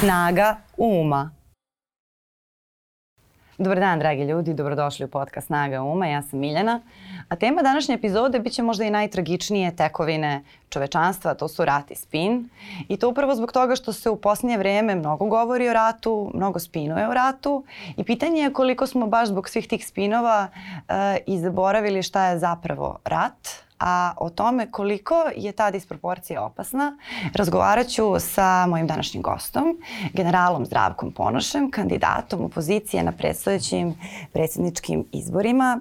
Snaga uma. Dobar dan, dragi ljudi, dobrodošli u podcast Snaga uma. Ja sam Miljana. A tema današnje epizode biće možda i najtragičnije tekovine čovečanstva, to su rat i spin. I to upravo zbog toga što se u posljednje vreme mnogo govori o ratu, mnogo spinuje o ratu i pitanje je koliko smo baš zbog svih tih spinova uh, i zaboravili šta je zapravo rat, a o tome koliko je ta disproporcija opasna razgovarat ću sa mojim današnjim gostom, generalom Zdravkom Ponošem, kandidatom opozicije na predstojećim predsjedničkim izborima.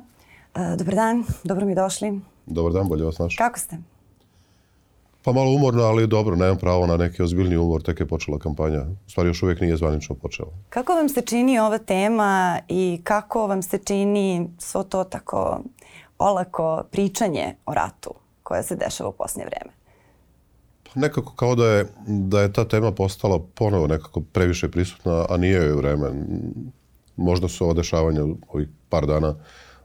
E, dobar dan, dobro mi došli. Dobar dan, bolje vas našli. Kako ste? Pa malo umorno, ali dobro, nemam pravo na neki ozbiljni umor, tek je počela kampanja. U stvari još uvijek nije zvanično počela. Kako vam se čini ova tema i kako vam se čini svo to tako olako pričanje o ratu koje se dešava u posljednje vreme? Nekako kao da je, da je ta tema postala ponovo nekako previše prisutna, a nije joj vreme. Možda su ova dešavanja ovih par dana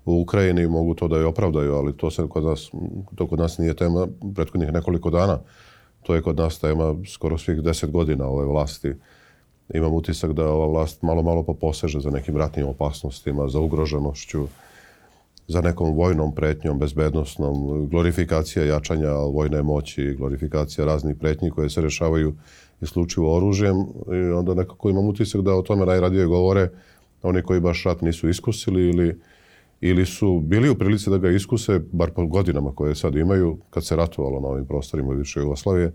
u Ukrajini mogu to da je opravdaju, ali to se kod nas, to kod nas nije tema prethodnih nekoliko dana. To je kod nas tema skoro svih deset godina ove vlasti. Imam utisak da ova vlast malo, malo poposeže za nekim ratnim opasnostima, za ugroženošću, za nekom vojnom pretnjom, bezbednostnom, glorifikacija jačanja vojne moći, glorifikacija raznih pretnji koje se rešavaju isključivo oružjem i onda nekako imam utisak da o tome najradije govore oni koji baš rat nisu iskusili ili, ili su bili u prilici da ga iskuse, bar po godinama koje sad imaju, kad se ratovalo na ovim prostorima više Jugoslavije,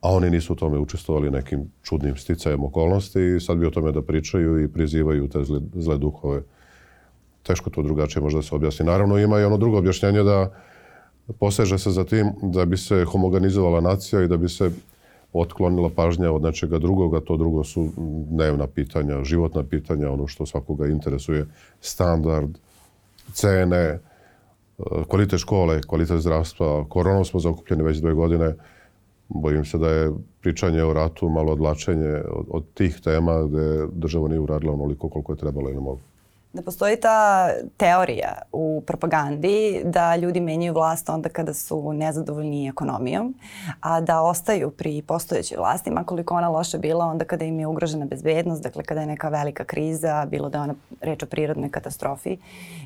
a oni nisu u tome učestvovali nekim čudnim sticajem okolnosti i sad bi o tome da pričaju i prizivaju te zle, zle duhove teško to drugačije možda se objasni. Naravno ima i ono drugo objašnjenje da poseže se za tim da bi se homogenizovala nacija i da bi se otklonila pažnja od nečega drugoga, to drugo su dnevna pitanja, životna pitanja, ono što svakoga interesuje, standard, cene, kvalitet škole, kvalitet zdravstva. Koronom smo zakupljeni već dve godine. Bojim se da je pričanje o ratu malo odlačenje od, od tih tema gde država nije uradila onoliko koliko je trebalo ili moglo da postoji ta teorija u propagandi da ljudi menjaju vlast onda kada su nezadovoljni ekonomijom, a da ostaju pri postojećoj vlasti, makoliko ona loša bila onda kada im je ugrožena bezbednost, dakle kada je neka velika kriza, bilo da je ona reč o prirodnoj katastrofi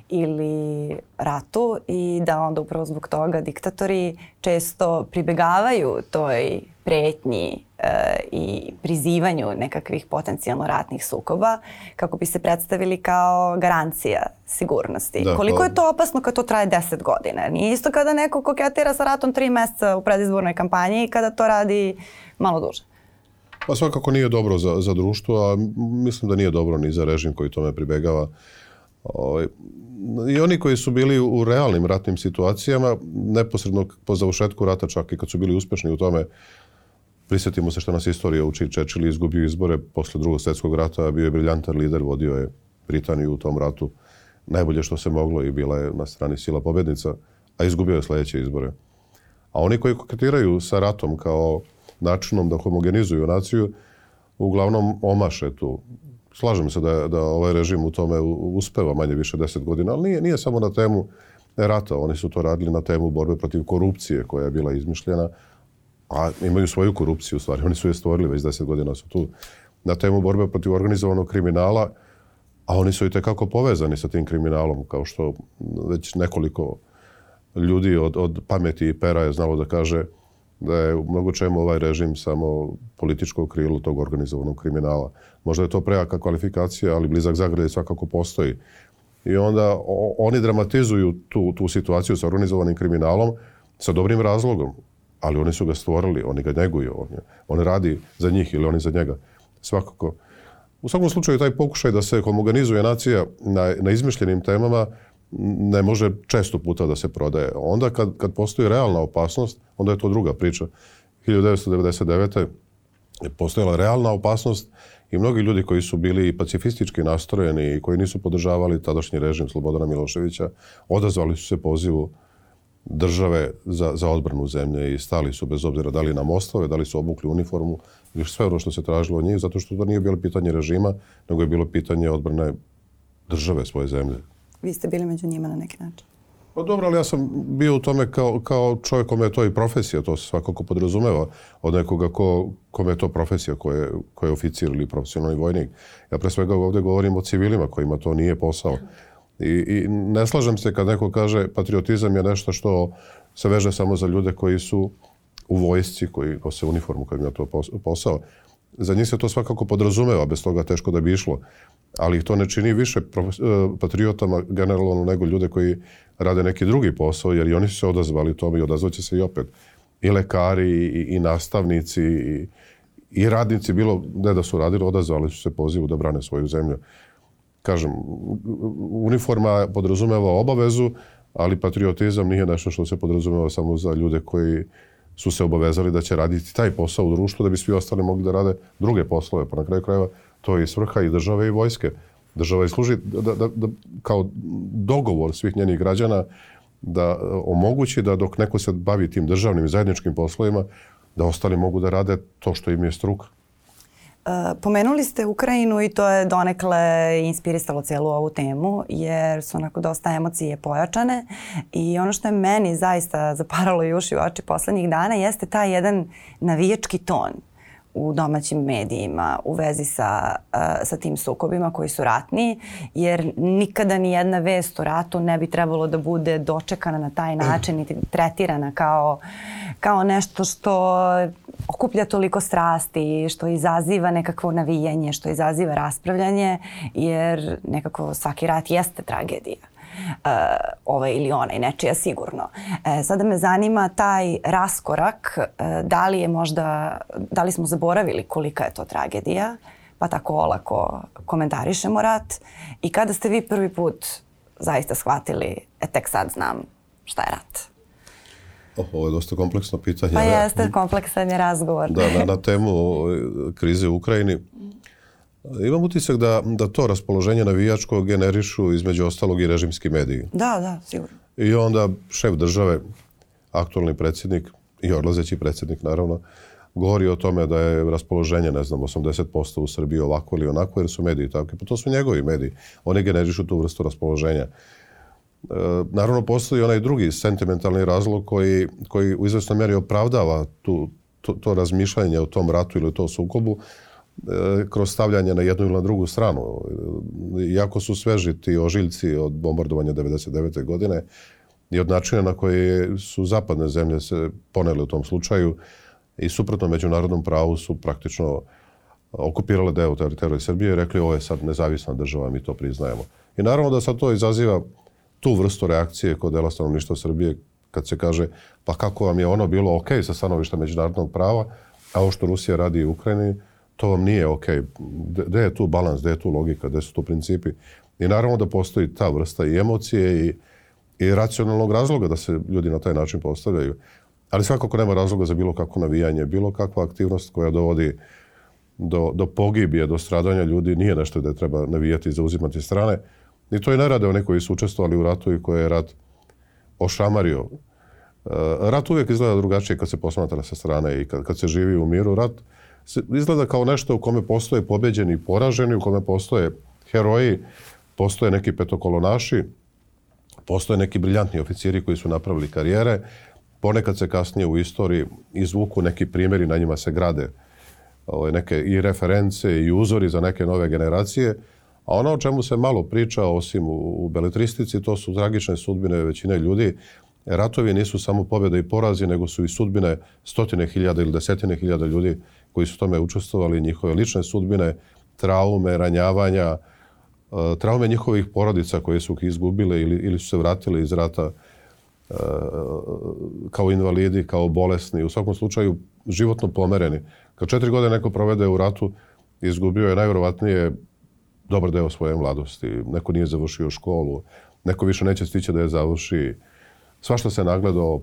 ili ratu i da onda upravo zbog toga diktatori često pribegavaju toj pretnji e, i prizivanju nekakvih potencijalno ratnih sukoba kako bi se predstavili kao garancija sigurnosti. Da, Koliko pa... je to opasno kad to traje 10 godina? Nije isto kada neko koketira sa ratom 3 meseca u predizbornoj kampanji i kada to radi malo duže. Pa svakako nije dobro za, za društvo, a mislim da nije dobro ni za režim koji tome pribegava. Ovaj, I oni koji su bili u realnim ratnim situacijama, neposredno po završetku rata, čak i kad su bili uspešni u tome, Prisjetimo se što nas istorija uči. Čečili izgubio izbore posle drugog svjetskog rata, bio je briljantan lider, vodio je Britaniju u tom ratu. Najbolje što se moglo i bila je na strani sila pobednica, a izgubio je sljedeće izbore. A oni koji koketiraju sa ratom kao načinom da homogenizuju naciju, uglavnom omaše tu. Slažem se da, da ovaj režim u tome uspeva manje više deset godina, ali nije, nije samo na temu rata. Oni su to radili na temu borbe protiv korupcije koja je bila izmišljena, a imaju svoju korupciju u stvari. Oni su je stvorili već deset godina su tu na temu borbe protiv organizovanog kriminala, a oni su i tekako povezani sa tim kriminalom, kao što već nekoliko ljudi od, od pameti i pera je znalo da kaže da je u mnogo čemu ovaj režim samo političko krilo tog organizovanog kriminala. Možda je to prejaka kvalifikacija, ali blizak zagrade svakako postoji. I onda o, oni dramatizuju tu, tu situaciju sa organizovanim kriminalom sa dobrim razlogom ali oni su ga stvorili, oni ga neguju, on, on radi za njih ili oni za njega. Svakako. U svakom slučaju, taj pokušaj da se homogenizuje nacija na, na izmišljenim temama ne može često puta da se prodaje. Onda kad, kad postoji realna opasnost, onda je to druga priča. 1999. je postojala realna opasnost i mnogi ljudi koji su bili pacifistički nastrojeni i koji nisu podržavali tadašnji režim Slobodana Miloševića, odazvali su se pozivu države za, za odbranu zemlje i stali su bez obzira da li na mostove, da li su obukli uniformu ili sve ono što se tražilo od njih, zato što to nije bilo pitanje režima, nego je bilo pitanje odbrane države svoje zemlje. Vi ste bili među njima na neki način? Pa dobro, ali ja sam bio u tome kao, kao čovjek kome je to i profesija, to se svakako podrazumeva od nekoga ko, kome je to profesija, ko je, ko je oficir ili profesionalni vojnik. Ja pre svega ovdje govorim o civilima kojima to nije posao. I, I ne slažem se kad neko kaže patriotizam je nešto što se veže samo za ljude koji su u vojsci, koji nose uniformu kad ima to posao. Za njih se to svakako podrazumeva, bez toga teško da bi išlo. Ali to ne čini više e, patriotama generalno nego ljude koji rade neki drugi posao, jer i oni su se odazvali tome i odazvaće se i opet. I lekari, i, i nastavnici, i, i radnici, bilo ne da su radili, odazvali su se pozivu da brane svoju zemlju. Kažem, uniforma podrazumeva obavezu, ali patriotizam nije nešto što se podrazumeva samo za ljude koji su se obavezali da će raditi taj posao u društvu da bi svi ostali mogli da rade druge poslove. Pa na kraju krajeva to je i svrha i države i vojske. Država je služi da, da, da, kao dogovor svih njenih građana da omogući da dok neko se bavi tim državnim i zajedničkim poslovima, da ostali mogu da rade to što im je struka. Pomenuli ste Ukrajinu i to je donekle inspirisalo celu ovu temu jer su onako dosta emocije pojačane. I ono što je meni zaista zaparalo i uši u oči poslednjih dana jeste taj jedan navijački ton u domaćim medijima u vezi sa, sa tim sukobima koji su ratni, jer nikada ni jedna vest o ratu ne bi trebalo da bude dočekana na taj način niti tretirana kao, kao nešto što okuplja toliko strasti, što izaziva nekakvo navijanje, što izaziva raspravljanje, jer nekako svaki rat jeste tragedija ove ili one i nečija sigurno. E, sada me zanima taj raskorak, uh, da li je možda, da li smo zaboravili kolika je to tragedija, pa tako olako komentarišemo rat i kada ste vi prvi put zaista shvatili, e tek sad znam šta je rat? Oh, ovo je dosta kompleksno pitanje. Pa jeste, kompleksan je razgovor. Da, na, na temu krize u Ukrajini. Imam utisak da, da to raspoloženje navijačko generišu između ostalog i režimski mediji. Da, da, sigurno. I onda šef države, aktualni predsjednik i odlazeći predsjednik naravno, govori o tome da je raspoloženje, ne znam, 80% u Srbiji ovako ili onako, jer su mediji tako. Pa to su njegovi mediji. Oni generišu tu vrstu raspoloženja. E, naravno, postoji onaj drugi sentimentalni razlog koji, koji u izvestnoj mjeri opravdava tu, to, to razmišljanje o tom ratu ili o tom sukobu, E, kroz stavljanje na jednu ili na drugu stranu. Iako su sveži ti ožiljci od bombardovanja 99. godine i od načina na koji su zapadne zemlje se poneli u tom slučaju i suprotno međunarodnom pravu su praktično okupirale deo teritorije Srbije i rekli ovo je sad nezavisna država, mi to priznajemo. I naravno da sad to izaziva tu vrstu reakcije kod dela stanovništva Srbije kad se kaže pa kako vam je ono bilo ok sa stanovišta međunarodnog prava, a ovo što Rusija radi u Ukrajini, to vam nije ok. Gde je tu balans, gde je tu logika, gde su tu principi? I naravno da postoji ta vrsta i emocije i, i racionalnog razloga da se ljudi na taj način postavljaju. Ali svakako nema razloga za bilo kakvo navijanje, bilo kakva aktivnost koja dovodi do, do pogibije, do stradanja ljudi, nije nešto da treba navijati i zauzimati strane. I to i ne rade oni koji su učestvovali u ratu i koje je rat ošamario. E, rat uvijek izgleda drugačije kad se posmatra sa strane i kad, kad se živi u miru. Rat izgleda kao nešto u kome postoje pobeđeni i poraženi, u kome postoje heroji, postoje neki petokolonaši, postoje neki briljantni oficiri koji su napravili karijere, ponekad se kasnije u istoriji izvuku neki primjeri, na njima se grade ovaj, neke i reference i uzori za neke nove generacije, a ono o čemu se malo priča, osim u, u beletristici, to su tragične sudbine većine ljudi. Ratovi nisu samo pobjede i porazi, nego su i sudbine stotine hiljada ili desetine hiljada ljudi koji su tome učestvovali, njihove lične sudbine, traume, ranjavanja, e, traume njihovih porodica koje su ih izgubile ili, ili su se vratili iz rata e, kao invalidi, kao bolesni, u svakom slučaju životno pomereni. Kad četiri godine neko provede u ratu, izgubio je najvjerovatnije dobar deo svoje mladosti. Neko nije završio školu, neko više neće stići da je završi. Svašta se nagledao,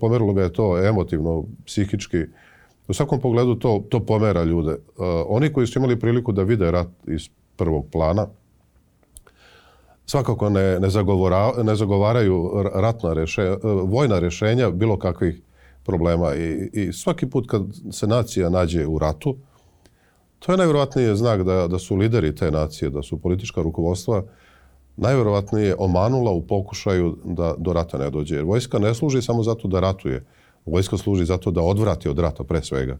pomerilo ga je to emotivno, psihički. U svakom pogledu to, to pomera ljude. Uh, oni koji su imali priliku da vide rat iz prvog plana, svakako ne, ne, zagovora, ne zagovaraju ratna reše, uh, vojna rešenja bilo kakvih problema. I, I svaki put kad se nacija nađe u ratu, to je najvjerojatniji znak da, da su lideri te nacije, da su politička rukovodstva najverovatnije omanula u pokušaju da do rata ne dođe. Jer vojska ne služi samo zato da ratuje. Vojska služi zato da odvrati od rata pre svega.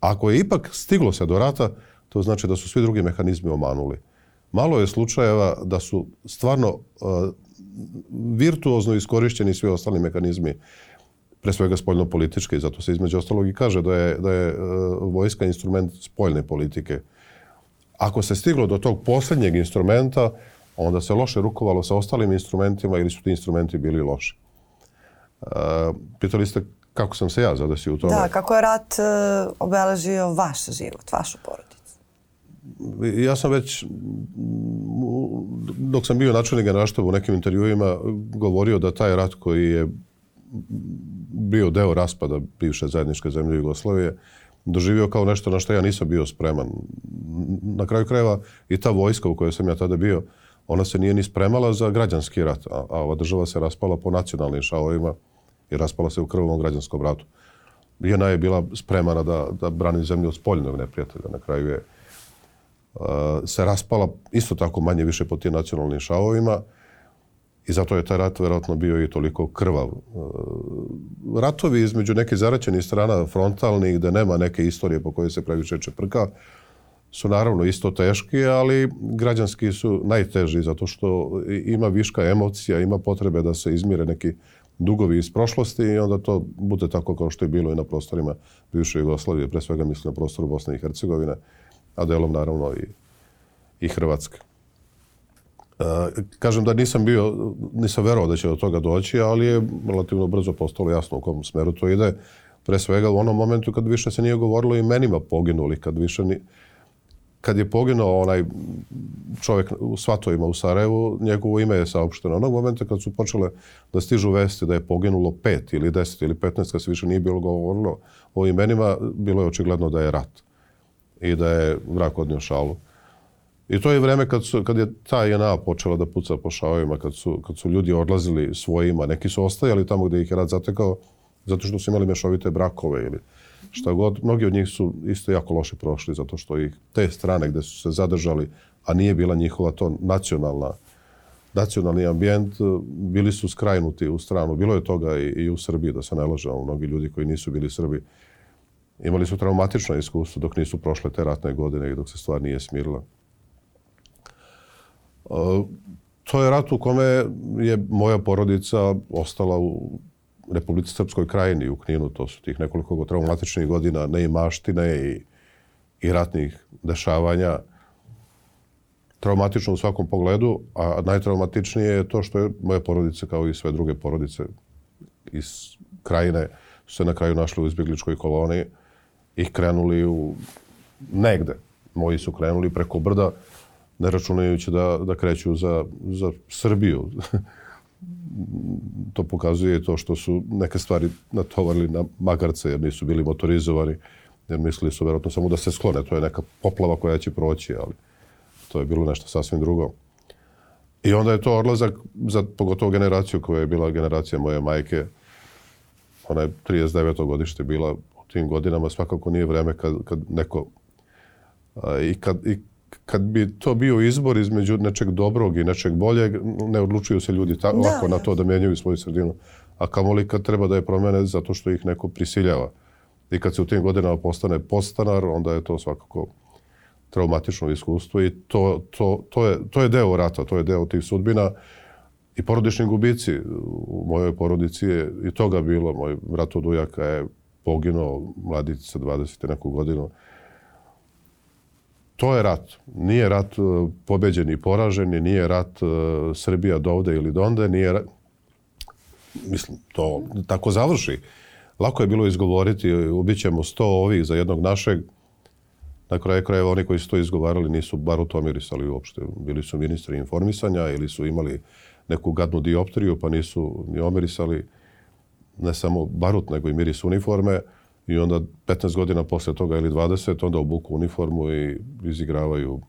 Ako je ipak stiglo se do rata, to znači da su svi drugi mehanizmi omanuli. Malo je slučajeva da su stvarno uh, virtuozno iskorišćeni svi ostali mehanizmi pre svega spoljno-političke i zato se između ostalog i kaže da je, da je uh, vojska instrument spoljne politike. Ako se stiglo do tog posljednjeg instrumenta, onda se loše rukovalo sa ostalim instrumentima ili su ti instrumenti bili loši. Uh, pitali ste kako sam se ja zadesio u tome. Da, kako je rat uh, obeležio vaš život, vašu porodicu? Ja sam već, dok sam bio načelnik generalštaba u nekim intervjuima, govorio da taj rat koji je bio deo raspada bivše zajedničke zemlje Jugoslavije, doživio kao nešto na što ja nisam bio spreman. Na kraju krajeva i ta vojska u kojoj sam ja tada bio, ona se nije ni spremala za građanski rat, a, a ova država se raspala po nacionalnim šavovima i raspala se u krvovom građanskom ratu. JNA je bila spremana da, da brani zemlju od spoljnog neprijatelja. Na kraju je uh, se raspala isto tako manje više po tim nacionalnim šavovima i zato je taj rat verovatno bio i toliko krvav. Uh, ratovi između nekih zaraćenih strana frontalnih, gde nema neke istorije po kojoj se previše čeprka, su naravno isto teški, ali građanski su najteži zato što ima viška emocija, ima potrebe da se izmire neki dugovi iz prošlosti i onda to bude tako kao što je bilo i na prostorima bivše Jugoslavije, pre svega mislim na prostoru Bosne i Hercegovine, a delom naravno i, i Hrvatske. E, kažem da nisam bio, nisam verovao da će do toga doći, ali je relativno brzo postalo jasno u kom smeru to ide. Pre svega u onom momentu kad više se nije govorilo imenima poginuli, kad više ni, kad je poginuo onaj čovjek u Svatovima u Sarajevu, njegovo ime je saopšteno. Onog momenta kad su počele da stižu vesti da je poginulo pet ili deset ili petnaest, kad se više nije bilo govorilo o imenima, bilo je očigledno da je rat i da je vrak odnio šalu. I to je vreme kad, su, kad je ta JNA počela da puca po šavovima, kad su, kad su ljudi odlazili svojima. Neki su ostajali tamo gdje ih je rat zatekao, zato što su imali mešovite brakove ili šta god. Mnogi od njih su isto jako loše prošli zato što ih te strane gde su se zadržali, a nije bila njihova to nacionalna nacionalni ambijent, bili su skrajnuti u stranu. Bilo je toga i, i u Srbiji, da se ne lažemo. Mnogi ljudi koji nisu bili Srbi imali su traumatično iskustvo dok nisu prošle te ratne godine i dok se stvar nije smirila. To je rat u kome je moja porodica ostala u Republici Srpskoj krajini u Kninu, to su tih nekoliko traumatičnih godina neimaštine i, i ratnih dešavanja. Traumatično u svakom pogledu, a najtraumatičnije je to što je moja porodica, kao i sve druge porodice iz krajine, su se na kraju našli u izbjegličkoj koloniji i krenuli u negde. Moji su krenuli preko brda, ne računajući da, da kreću za, za Srbiju. to pokazuje to što su neke stvari natovarili na magarce jer nisu bili motorizovani, jer mislili su vjerojatno samo da se sklone. To je neka poplava koja će proći, ali to je bilo nešto sasvim drugo. I onda je to odlazak za pogotovo generaciju koja je bila generacija moje majke. Ona je 39. godište bila u tim godinama. Svakako nije vreme kad, kad neko a, i, kad, i kad bi to bio izbor između nečeg dobrog i nečeg boljeg, ne odlučuju se ljudi tako da, lako na to da mijenjaju svoju sredinu. A kamoli kad treba da je promene zato što ih neko prisiljava. I kad se u tim godinama postane postanar, onda je to svakako traumatično iskustvo i to, to, to, je, to je deo rata, to je deo tih sudbina i porodični gubici. U mojoj porodici je i toga bilo. Moj brat od ujaka je poginuo mladić sa 20. neku godinu to je rat. Nije rat e, pobeđen i poražen, nije rat e, Srbija dovde ili donde, nije rat... Mislim, to tako završi. Lako je bilo izgovoriti, ubićemo sto ovih za jednog našeg. Na kraju krajeva oni koji su to izgovarali nisu bar u to mirisali uopšte. Bili su ministri informisanja ili su imali neku gadnu dioptriju pa nisu ni omirisali ne samo barut nego i miris uniforme. I onda 15 godina posle toga ili 20, onda obuku uniformu i izigravaju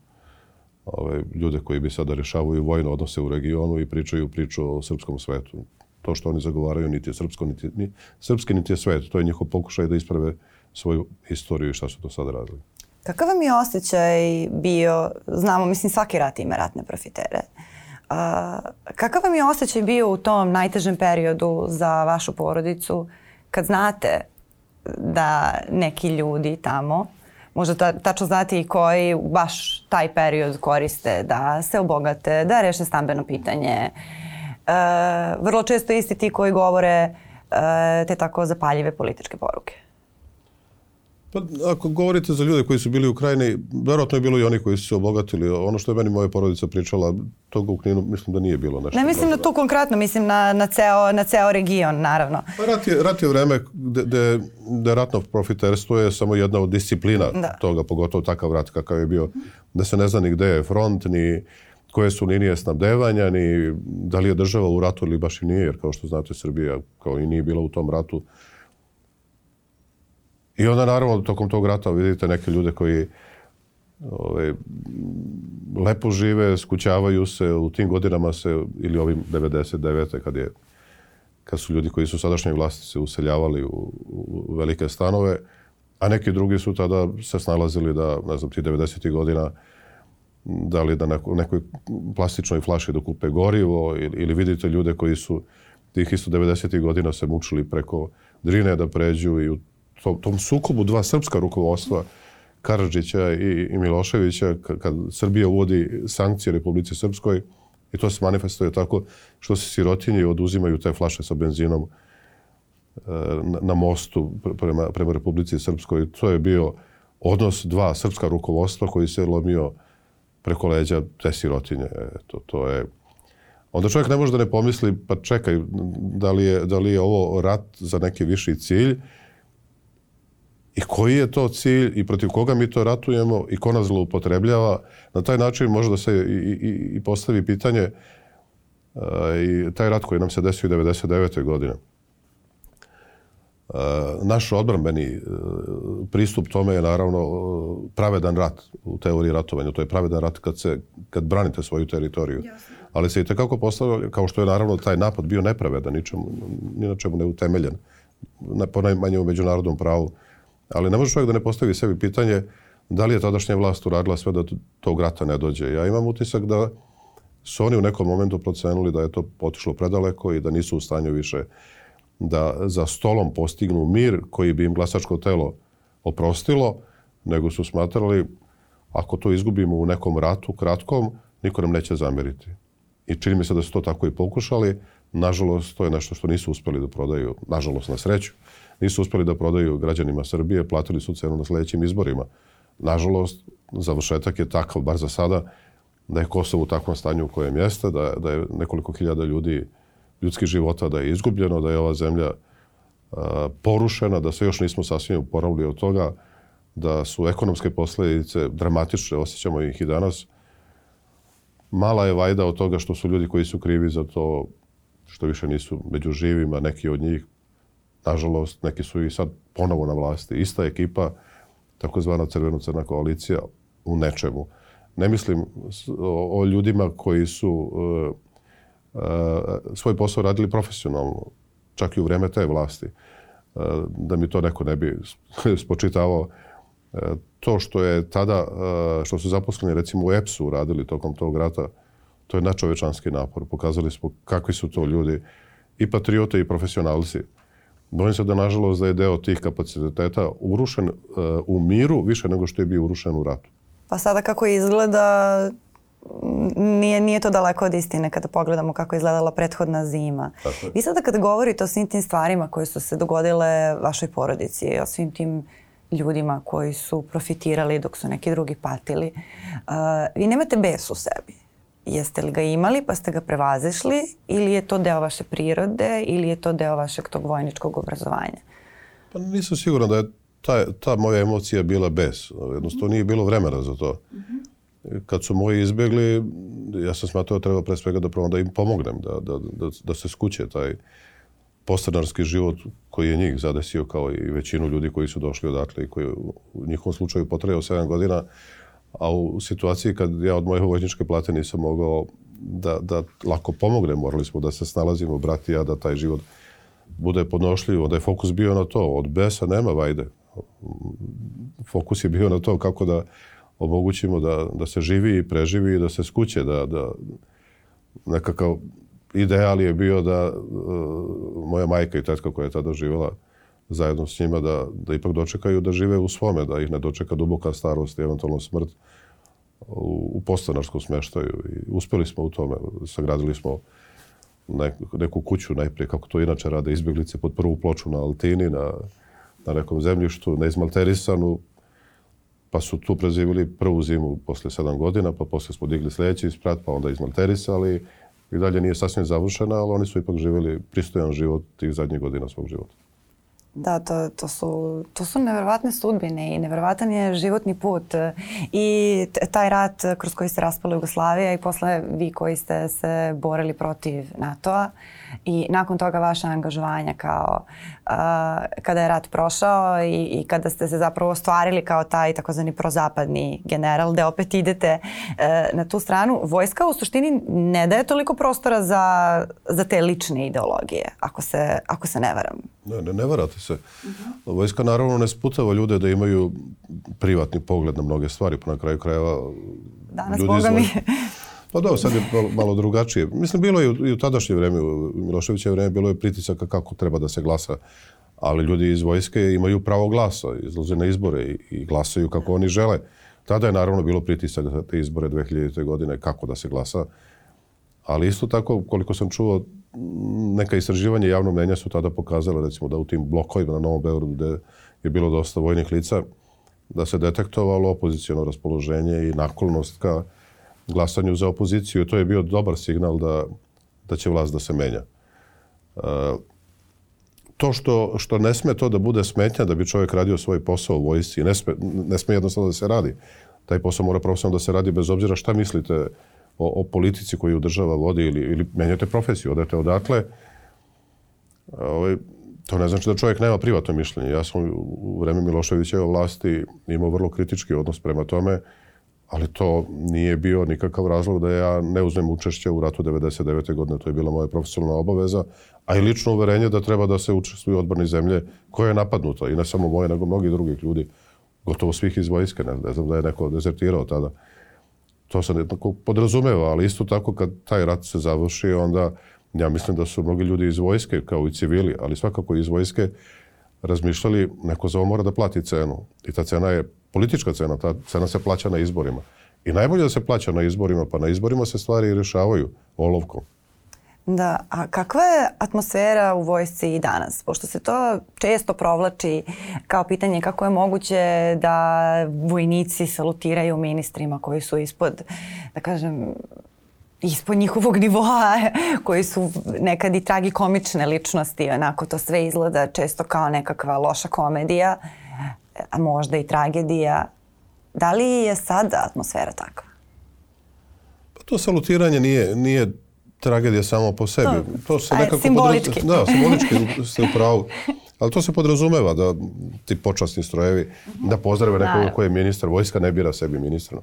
ove, ljude koji bi sada rešavaju vojno odnose u regionu i pričaju priču o srpskom svetu. To što oni zagovaraju niti je srpsko, niti, ni, srpski niti je svet. To je njihov pokušaj da isprave svoju istoriju i šta su to sad radili. Kakav vam je osjećaj bio, znamo, mislim svaki rat ima ratne profitere, A, kakav vam je osjećaj bio u tom najtežem periodu za vašu porodicu kad znate da neki ljudi tamo, možda ta, tačno znate i koji baš taj period koriste da se obogate, da reše stambeno pitanje. E, vrlo često isti ti koji govore e, te tako zapaljive političke poruke. Pa, ako govorite za ljude koji su bili u krajini, verovatno je bilo i oni koji su se obogatili. Ono što je meni moja porodica pričala, toga u Kninu mislim da nije bilo nešto. Ne mislim na to konkretno, mislim na, na, ceo, na ceo region, naravno. Pa rat je, rat je vreme gde, gde ratno profiterstvo je samo jedna od disciplina da. toga, pogotovo takav rat kakav je bio, da se ne zna ni gde je front, ni koje su linije snabdevanja, ni da li je država u ratu ili baš i nije, jer kao što znate Srbija kao i nije bila u tom ratu, I onda naravno tokom tog rata vidite neke ljude koji ove, ovaj, lepo žive, skućavaju se, u tim godinama se, ili ovim 99. kad je kad su ljudi koji su sadašnje vlasti se useljavali u, u velike stanove, a neki drugi su tada se snalazili da, ne znam, ti 90. godina da li da neko, nekoj plastičnoj flaši da kupe gorivo ili, ili vidite ljude koji su tih isto 90. godina se mučili preko Drine da pređu i u tom, tom sukobu dva srpska rukovodstva, Karadžića i, i Miloševića, kad Srbija uvodi sankcije Republici Srpskoj, i to se manifestuje tako što se sirotinji oduzimaju te flaše sa benzinom e, na, na mostu prema, prema Republici Srpskoj. To je bio odnos dva srpska rukovodstva koji se lomio preko leđa te sirotinje. To, to je... Onda čovjek ne može da ne pomisli, pa čekaj, da li je, da li je ovo rat za neki viši cilj i koji je to cilj i protiv koga mi to ratujemo i ko nas zloupotrebljava. Na taj način može da se i, i, i postavi pitanje uh, i taj rat koji nam se desio 99. godine. Uh, naš odbranbeni uh, pristup tome je naravno pravedan rat u teoriji ratovanja. To je pravedan rat kad, se, kad branite svoju teritoriju. Ali se i tekako postavlja, kao što je naravno taj napad bio nepravedan, ničemu, ni na čemu ne utemeljen, na, po najmanje u međunarodnom pravu. Ali ne može čovjek da ne postavi sebi pitanje da li je tadašnja vlast uradila sve da tog rata ne dođe. Ja imam utisak da su oni u nekom momentu procenuli da je to otišlo predaleko i da nisu u stanju više da za stolom postignu mir koji bi im glasačko telo oprostilo, nego su smatrali ako to izgubimo u nekom ratu kratkom, niko nam neće zameriti. I čini mi se da su to tako i pokušali. Nažalost, to je nešto što nisu uspeli da prodaju, nažalost, na sreću nisu uspeli da prodaju građanima Srbije, platili su cenu na sledećim izborima. Nažalost, završetak je takav, bar za sada, da je Kosovo u takvom stanju u kojem jeste, da, da je nekoliko hiljada ljudi, ljudskih života da je izgubljeno, da je ova zemlja a, porušena, da se još nismo sasvim uporavili od toga, da su ekonomske posledice dramatične, osjećamo ih i danas. Mala je vajda od toga što su ljudi koji su krivi za to što više nisu među živima, neki od njih Nažalost, neki su i sad ponovo na vlasti. Ista ekipa, takozvana crveno-crna koalicija, u nečemu. Ne mislim o, o ljudima koji su uh, uh, svoj posao radili profesionalno, čak i u vreme te vlasti. Uh, da mi to neko ne bi spočitavao. To što je tada, što su zaposleni recimo u EPS-u radili tokom tog rata, to je načovečanski napor. Pokazali smo kakvi su to ljudi i patriote i profesionalci. Bojim se da, nažalost, da je deo tih kapaciteta urušen uh, u miru više nego što je bio urušen u ratu. Pa sada kako izgleda, nije, nije to daleko od istine kada pogledamo kako je izgledala prethodna zima. Tako je. Vi sada kada govorite o svim tim stvarima koje su se dogodile vašoj porodici, o svim tim ljudima koji su profitirali dok su neki drugi patili, uh, vi nemate bes u sebi. Jeste li ga imali pa ste ga prevazišli ili je to deo vaše prirode ili je to deo vašeg tog vojničkog obrazovanja? Pa nisam siguran da je ta, ta moja emocija bila bez. Jednostavno nije bilo vremena za to. Kad su moji izbjegli, ja sam smatrao da treba pre svega da provam da im pomognem, da, da, da, da se skuće taj postanarski život koji je njih zadesio kao i većinu ljudi koji su došli odatle i koji u njihovom slučaju potrajao 7 godina a u situaciji kad ja od moje vojničke plate nisam mogao da, da lako pomognem, morali smo da se snalazimo, brat i ja, da taj život bude podnošljiv, onda je fokus bio na to, od besa nema vajde. Fokus je bio na to kako da omogućimo da, da se živi i preživi i da se skuće, da, da, nekakav ideal je bio da uh, moja majka i tetka koja je tada živjela zajedno s njima da, da ipak dočekaju da žive u svome, da ih ne dočeka duboka starost i eventualno smrt u, u postanarskom smeštaju. I uspeli smo u tome. Sagradili smo neku, neku kuću najprije, kako to inače rade izbjeglice, pod prvu ploču na Altini, na, na nekom zemljištu, neizmalterisanu, pa su tu prezivili prvu zimu posle sedam godina, pa posle smo digli sljedeći sprat, pa onda izmalterisali. I dalje nije sasvim završena, ali oni su ipak živjeli pristojan život tih zadnjih godina svog života. Da, to, to, su, to su neverovatne sudbine i neverovatan je životni put. I taj rat kroz koji se raspala Jugoslavija i posle vi koji ste se borili protiv NATO-a i nakon toga vaše angažovanja kao uh, kada je rat prošao i, i kada ste se zapravo ostvarili kao taj takozvani prozapadni general, da opet idete uh, na tu stranu. Vojska u suštini ne daje toliko prostora za, za te lične ideologije, ako se, ako se ne varam. Ne, ne, ne varate se. Vojska naravno ne sputava ljude da imaju privatni pogled na mnoge stvari, pa na kraju krajeva Danas, ljudi boga mi, Pa da, sad je malo, malo drugačije. Mislim, bilo je i u tadašnje vreme, u Miloševiće vreme, bilo je pritisaka kako treba da se glasa. Ali ljudi iz vojske imaju pravo glasa, izlaze na izbore i, i glasaju kako oni žele. Tada je naravno bilo pritisak za te izbore 2000. godine kako da se glasa. Ali isto tako, koliko sam čuo, neka istraživanja javnog mnenja su tada pokazala, recimo, da u tim blokovima na Novom Beogradu, gde je bilo dosta vojnih lica, da se detektovalo opozicijono raspoloženje i naklonost ka glasanju za opoziciju. To je bio dobar signal da, da će vlast da se menja. E, to što, što ne sme to da bude smetnja da bi čovjek radio svoj posao u vojsci, ne sme, ne sme jednostavno da se radi. Taj posao mora profesionalno da se radi bez obzira šta mislite o, o politici koju država vodi ili, ili menjate profesiju, odete odatle. Ovaj, to ne znači da čovjek nema privatno mišljenje. Ja sam u vreme Miloševićeve vlasti imao vrlo kritički odnos prema tome ali to nije bio nikakav razlog da ja ne uzmem učešće u ratu 99. godine. To je bila moja profesionalna obaveza, a i lično uverenje da treba da se učestvuju odbrani zemlje koja je napadnuta. I ne samo moje, nego mnogi drugih ljudi. Gotovo svih iz vojske. Ne, ne znam da je neko dezertirao tada. To se nekako podrazumeva, ali isto tako kad taj rat se završi, onda ja mislim da su mnogi ljudi iz vojske, kao i civili, ali svakako iz vojske, razmišljali neko za ovo mora da plati cenu. I ta cena je politička cena, ta cena se plaća na izborima. I najbolje da se plaća na izborima, pa na izborima se stvari rješavaju olovkom. Da, a kakva je atmosfera u vojsci i danas? Pošto se to često provlači kao pitanje kako je moguće da vojnici salutiraju ministrima koji su ispod, da kažem, ispod njihovog nivoa, koji su nekad i tragikomične ličnosti, onako to sve izgleda često kao nekakva loša komedija. A možda i tragedija. Da li je sad atmosfera takva? Pa to salutiranje nije, nije tragedija samo po sebi. To, to se nekako simbolički. Podraz... Da, simbolički ste u pravu. Ali to se podrazumeva da ti počasni strojevi da pozdrave nekog ko je ministar. Vojska ne bira sebi ministra.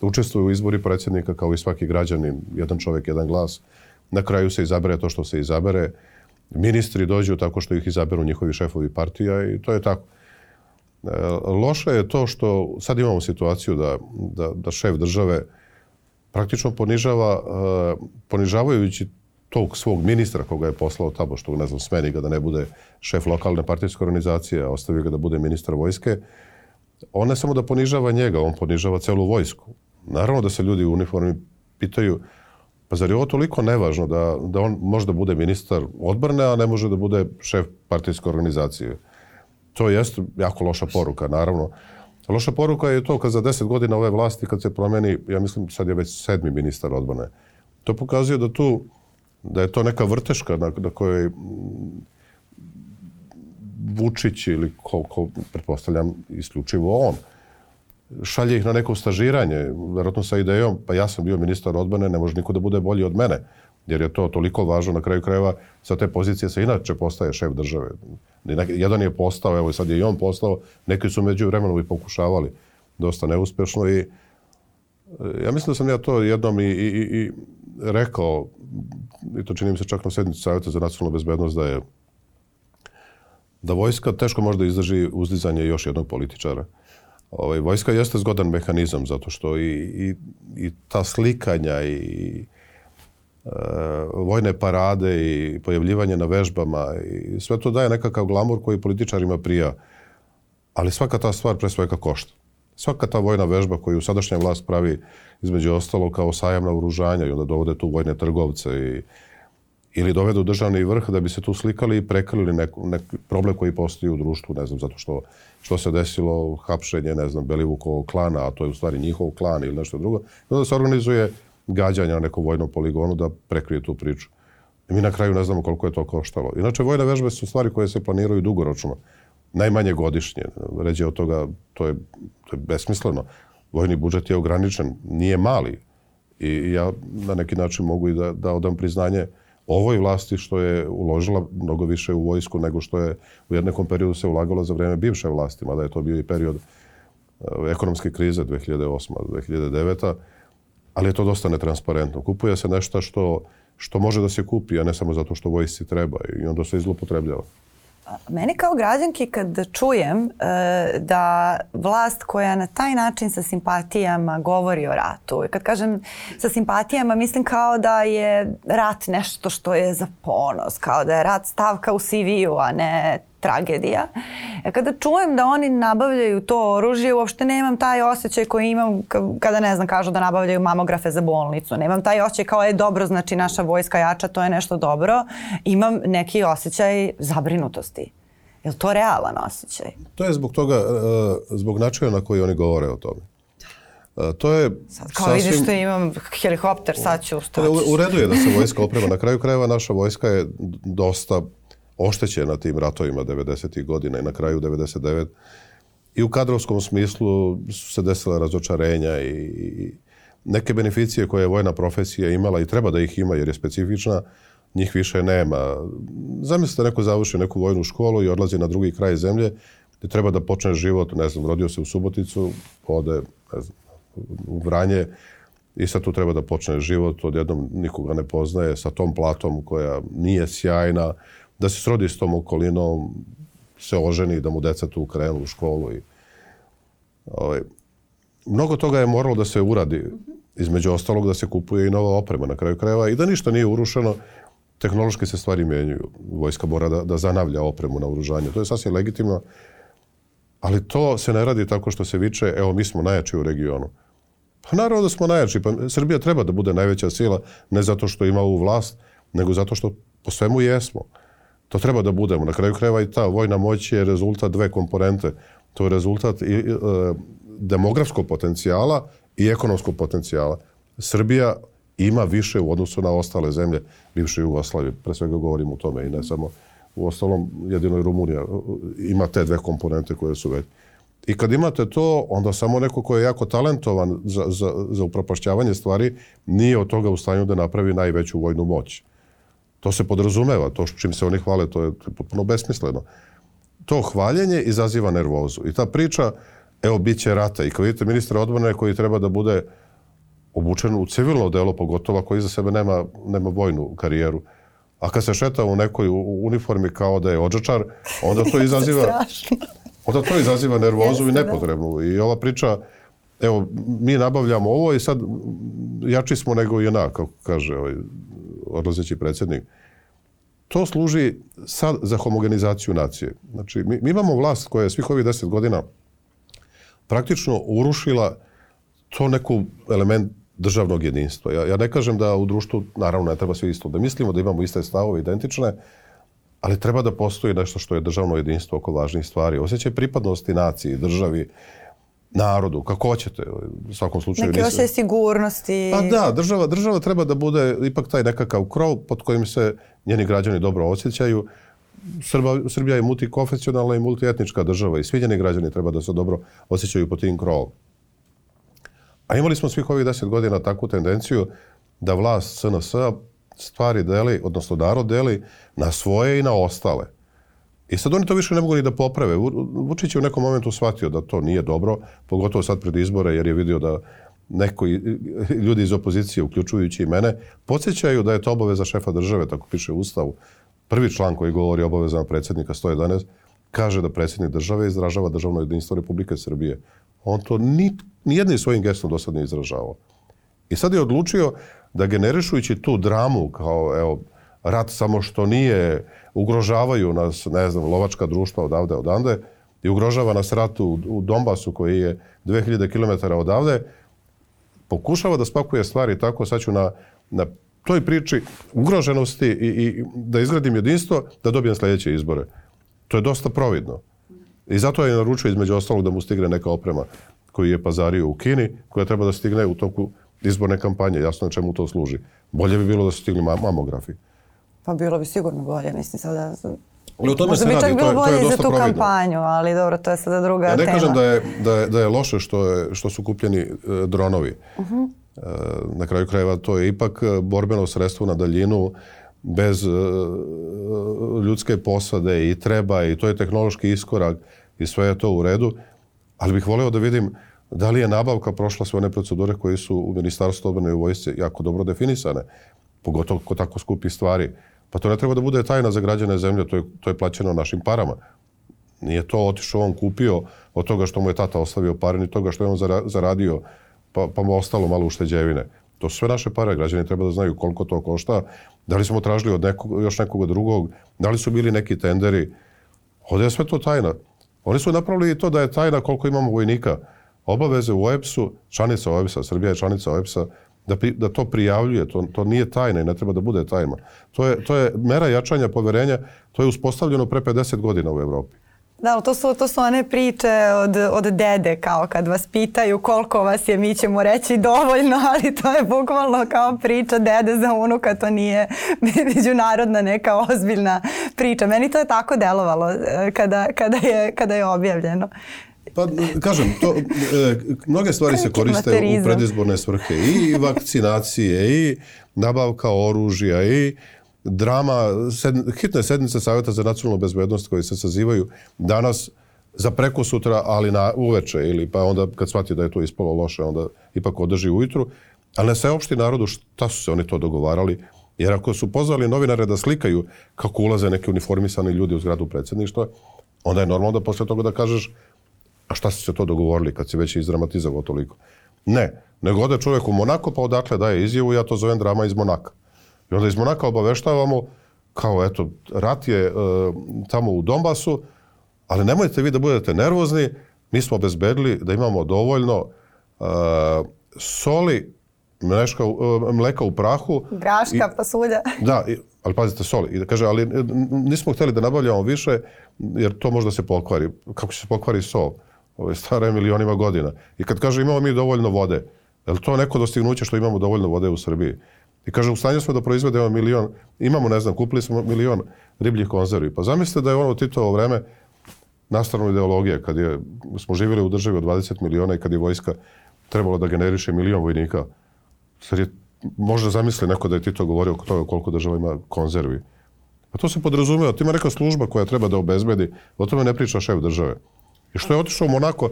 Da učestvuju u izbori predsjednika kao i svaki građanin. Jedan čovjek, jedan glas. Na kraju se izabere to što se izabere. Ministri dođu tako što ih izaberu njihovi šefovi partija i to je tako. E, loše je to što sad imamo situaciju da, da, da šef države praktično ponižava, e, ponižavajući tog svog ministra koga je poslao tamo, što ne znam, smeni ga da ne bude šef lokalne partijske organizacije, a ostavi ga da bude ministar vojske, on ne samo da ponižava njega, on ponižava celu vojsku. Naravno da se ljudi u uniformi pitaju, pa zar je ovo toliko nevažno da, da on može da bude ministar odbrane, a ne može da bude šef partijske organizacije? to jeste jako loša poruka, naravno. Loša poruka je to kad za deset godina ove vlasti, kad se promeni, ja mislim sad je već sedmi ministar odbrane, to pokazuje da tu, da je to neka vrteška na, na kojoj Vučić ili ko, ko pretpostavljam isključivo on, šalje ih na neko stažiranje, verovatno sa idejom, pa ja sam bio ministar odbrane, ne može niko da bude bolji od mene, jer je to toliko važno na kraju krajeva, sa te pozicije se inače postaje šef države. Jedan je postao, evo sad je i on postao, neki su među vremenom i pokušavali dosta neuspešno i e, ja mislim da sam ja to jednom i, i, i rekao, i to čini mi se čak na sednici Savjeta za nacionalnu bezbednost, da je da vojska teško može da izdrži uzdizanje još jednog političara. Ovaj, vojska jeste zgodan mehanizam zato što i, i, i ta slikanja i vojne parade i pojavljivanje na vežbama i sve to daje nekakav glamur koji političarima prija. Ali svaka ta stvar pre svega košta. Svaka ta vojna vežba koju sadašnja vlast pravi između ostalo kao sajam na uružanja i onda dovode tu vojne trgovce i ili dovedu državni vrh da bi se tu slikali i prekrili neku, neki problem koji postoji u društvu, ne znam, zato što, što se desilo hapšenje, ne znam, Belivukovog klana, a to je u stvari njihov klan ili nešto drugo. I onda se organizuje gađanja na nekom vojnom poligonu da prekrije tu priču. I mi na kraju ne znamo koliko je to koštalo. Inače, vojne vežbe su stvari koje se planiraju dugoročno. Najmanje godišnje. Ređe od toga, to je, to je besmisleno. Vojni budžet je ograničen, nije mali. I ja na neki način mogu i da, da odam priznanje ovoj vlasti što je uložila mnogo više u vojsku nego što je u jednekom periodu se ulagalo za vreme bivše vlasti, mada je to bio i period uh, ekonomske krize 2008-2009 ali je to dosta netransparentno. Kupuje se nešto što, što može da se kupi, a ne samo zato što vojsci treba i onda se izlopotrebljava. Meni kao građanki kad čujem e, da vlast koja na taj način sa simpatijama govori o ratu i kad kažem sa simpatijama mislim kao da je rat nešto što je za ponos, kao da je rat stavka u CV-u, a ne tragedija. E kada čujem da oni nabavljaju to oružje, uopšte nemam taj osjećaj koji imam kada, ne znam, kažu da nabavljaju mamografe za bolnicu. Nemam taj osjećaj kao je dobro, znači naša vojska jača, to je nešto dobro. Imam neki osjećaj zabrinutosti. Je li to realan osjećaj? To je zbog toga, e, zbog načina na koji oni govore o tome. E, to je sad kao sasvim... vidiš što imam helikopter, sad ću ustaći. U redu je da se vojska oprema. Na kraju krajeva naša vojska je dosta oštećena tim ratovima 90. godina i na kraju 99. I u kadrovskom smislu su se desile razočarenja i neke beneficije koje je vojna profesija imala i treba da ih ima jer je specifična, njih više nema. Zamislite neko završi neku vojnu školu i odlazi na drugi kraj zemlje gde treba da počne život, ne znam, rodio se u Suboticu, ode ne znam, u Vranje i sad tu treba da počne život, odjednom nikoga ne poznaje, sa tom platom koja nije sjajna, da se srodi s tom okolinom, se oženi, da mu deca tu krenu u školu. I, ovaj, mnogo toga je moralo da se uradi, između ostalog da se kupuje i nova oprema na kraju krajeva i da ništa nije urušeno, tehnološki se stvari menjuju. Vojska mora da, da zanavlja opremu na oružanje. To je sasvim legitimno, ali to se ne radi tako što se viče, evo mi smo najjači u regionu. Pa naravno da smo najjači. Pa Srbija treba da bude najveća sila, ne zato što ima ovu vlast, nego zato što po svemu jesmo. To treba da budemo. Na kraju krajeva i ta vojna moć je rezultat dve komponente. To je rezultat i, e, demografskog potencijala i ekonomskog potencijala. Srbija ima više u odnosu na ostale zemlje bivše Jugoslavije. Pre svega govorimo o tome i ne samo u ostalom jedino Rumunija ima te dve komponente koje su već. I kad imate to, onda samo neko ko je jako talentovan za, za, za upropašćavanje stvari nije od toga u stanju da napravi najveću vojnu moć. To se podrazumeva, to čim se oni hvale, to je potpuno besmisleno. To hvaljenje izaziva nervozu. I ta priča, evo, bit će rata. I kao vidite, ministra odbrane koji treba da bude obučen u civilno delo, pogotovo ako iza sebe nema, nema vojnu karijeru. A kad se šeta u nekoj uniformi kao da je ođačar, onda to izaziva... onda to izaziva nervozu i da. nepotrebnu. I ova priča, evo, mi nabavljamo ovo i sad jači smo nego i ona, kako kaže ovaj, odlazeći predsjednik. To služi sad za homogenizaciju nacije. Znači, mi, mi imamo vlast koja je svih ovih deset godina praktično urušila to neku element državnog jedinstva. Ja, ja ne kažem da u društvu, naravno, ne treba svi isto da mislimo, da imamo iste stavove, identične, ali treba da postoji nešto što je državno jedinstvo oko važnih stvari. Osjećaj pripadnosti naciji, državi, narodu, kako hoćete. U svakom slučaju. Neki osjećaj sigurnosti. Pa da, država, država treba da bude ipak taj nekakav krov pod kojim se njeni građani dobro osjećaju. Srba, Srbija je multikonfesionalna i multietnička država i svi njeni građani treba da se dobro osjećaju pod tim krovom. A imali smo svih ovih deset godina takvu tendenciju da vlast SNS stvari deli, odnosno narod deli na svoje i na ostale. I sad oni to više ne mogu ni da poprave. Vučić je u nekom momentu shvatio da to nije dobro, pogotovo sad pred izbore, jer je vidio da neko, ljudi iz opozicije, uključujući i mene, podsjećaju da je to obaveza šefa države, tako piše u Ustavu. Prvi član koji govori o obavezama predsjednika 111 kaže da predsjednik države izražava državno jedinstvo Republike Srbije. On to ni, nijednim svojim gestom do sad nije izražavao. I sad je odlučio da generišujući tu dramu kao evo, rat samo što nije, ugrožavaju nas, ne znam, lovačka društva odavde, odande, i ugrožava nas rat u, u Donbasu koji je 2000 km odavde, pokušava da spakuje stvari tako, sad ću na, na toj priči ugroženosti i, i da izgradim jedinstvo, da dobijem sledeće izbore. To je dosta providno. I zato je naručio između ostalog da mu stigne neka oprema koji je pazario u Kini, koja treba da stigne u toku izborne kampanje. Jasno na čemu to služi. Bolje bi bilo da su stigli mamografi. Pa bilo bi sigurno bolje, mislim sada... Ali o tome Možda se bi čak radi, bilo je, to bolje je za tu providno. kampanju, ali dobro, to je sada druga Ja ne tema. kažem da je, da je, da je loše što, je, što su kupljeni e, dronovi. Mhm. E, na kraju krajeva to je ipak e, borbeno sredstvo na daljinu bez e, ljudske posade i treba i to je tehnološki iskorak i sve je to u redu. Ali bih voleo da vidim da li je nabavka prošla sve one procedure koje su u Ministarstvu odbrane i u vojsci jako dobro definisane, pogotovo kod tako skupi stvari. Pa to ne treba da bude tajna za građane zemlje, to je, to je plaćeno našim parama. Nije to otišao on kupio od toga što mu je tata ostavio pare, ni toga što je on zara- zaradio, pa, pa mu ostalo malo ušteđevine. To su sve naše pare, građani treba da znaju koliko to košta, da li smo tražili od nekog, još nekoga drugog, da li su bili neki tenderi. Ovdje je sve to tajna. Oni su napravili i to da je tajna koliko imamo vojnika. Obaveze u OEPS-u, članica OEPS-a, Srbija je članica OEPS-a, da, pri, da to prijavljuje, to, to nije tajna i ne treba da bude tajna. To je, to je mera jačanja poverenja, to je uspostavljeno pre 50 godina u Evropi. Da, to su, to su one priče od, od dede, kao kad vas pitaju koliko vas je, mi ćemo reći dovoljno, ali to je bukvalno kao priča dede za unuka, to nije međunarodna neka ozbiljna priča. Meni to je tako delovalo e, kada, kada, je, kada je objavljeno. Pa, kažem, to, e, mnoge stvari se koriste u predizborne svrhe. I vakcinacije, i nabavka oružja, i drama, sed, hitne sednice Savjeta za nacionalnu bezbednost koji se sazivaju danas za preko sutra, ali na uveče ili pa onda kad shvati da je to ispalo loše, onda ipak održi ujutru. Ali ne saopšti narodu šta su se oni to dogovarali. Jer ako su pozvali novinare da slikaju kako ulaze neki uniformisani ljudi u zgradu predsjedništva, onda je normalno da posle toga da kažeš a šta ste se to dogovorili kad si već izdramatizavao toliko? Ne, nego ode čovjek u Monako pa odakle daje izjavu, ja to zovem drama iz Monaka. I onda iz Monaka obaveštavamo kao eto, rat je e, tamo u Donbasu, ali nemojte vi da budete nervozni, mi smo obezbedili da imamo dovoljno e, soli, mleška, e, mleka u prahu. Graška, pasulja. Da, i- ali pazite, soli. I da kaže, ali nismo htjeli da nabavljamo više, jer to možda se pokvari. Kako će se pokvari sol? Ovo je stara milionima godina. I kad kaže imamo mi dovoljno vode, je li to neko dostignuće što imamo dovoljno vode u Srbiji? I kaže, u stanju smo da proizvedemo milion, imamo, ne znam, kupili smo milion ribljih konzervi. Pa zamislite da je ono u Titovo vreme nastavna ideologija, kad je, smo živjeli u državi od 20 miliona i kad je vojska trebalo da generiše milion vojnika. Sad je, možda zamisli neko da je Tito govorio oko toga koliko država ima konzervi. Pa to se podrazumeva, to ima neka služba koja treba da obezbedi, o tome ne priča šef države. I što je otišao u Monako,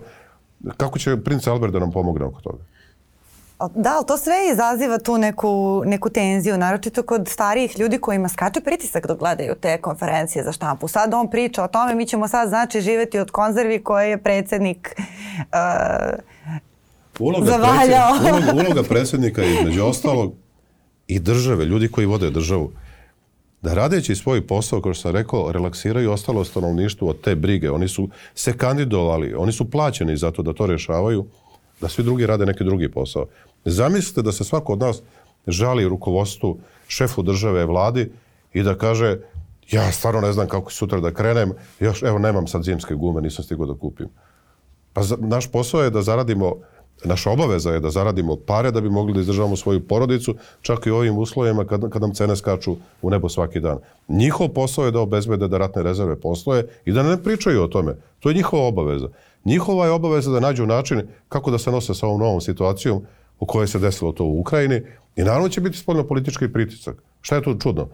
kako će princ Albert da nam pomogne oko toga? Da, ali to sve izaziva tu neku, neku tenziju, naročito kod starijih ljudi kojima skače pritisak dok gledaju te konferencije za štampu. Sad on priča o tome, mi ćemo sad znači živjeti od konzervi koje je predsjednik uh, Uloga, Zavaljao. predsjed- uloga, uloga predsjednika je između ostalog i države, ljudi koji vode državu, da radeći svoj posao, kao što sam rekao, relaksiraju ostalo stanovništvo od te brige. Oni su se kandidovali, oni su plaćeni za to da to rešavaju, da svi drugi rade neki drugi posao. Zamislite da se svako od nas žali rukovodstvu, šefu države, vladi i da kaže ja stvarno ne znam kako sutra da krenem, još evo nemam sad zimske gume, nisam stigao da kupim. Pa za, naš posao je da zaradimo, naša obaveza je da zaradimo pare da bi mogli da izdržavamo svoju porodicu, čak i u ovim uslovima kad, kad nam cene skaču u nebo svaki dan. Njihov posao je da obezbede da ratne rezerve postoje i da ne pričaju o tome. To je njihova obaveza. Njihova je obaveza da nađu način kako da se nose sa ovom novom situacijom u kojoj se desilo to u Ukrajini i naravno će biti spoljno politički pritisak. Šta je tu čudno?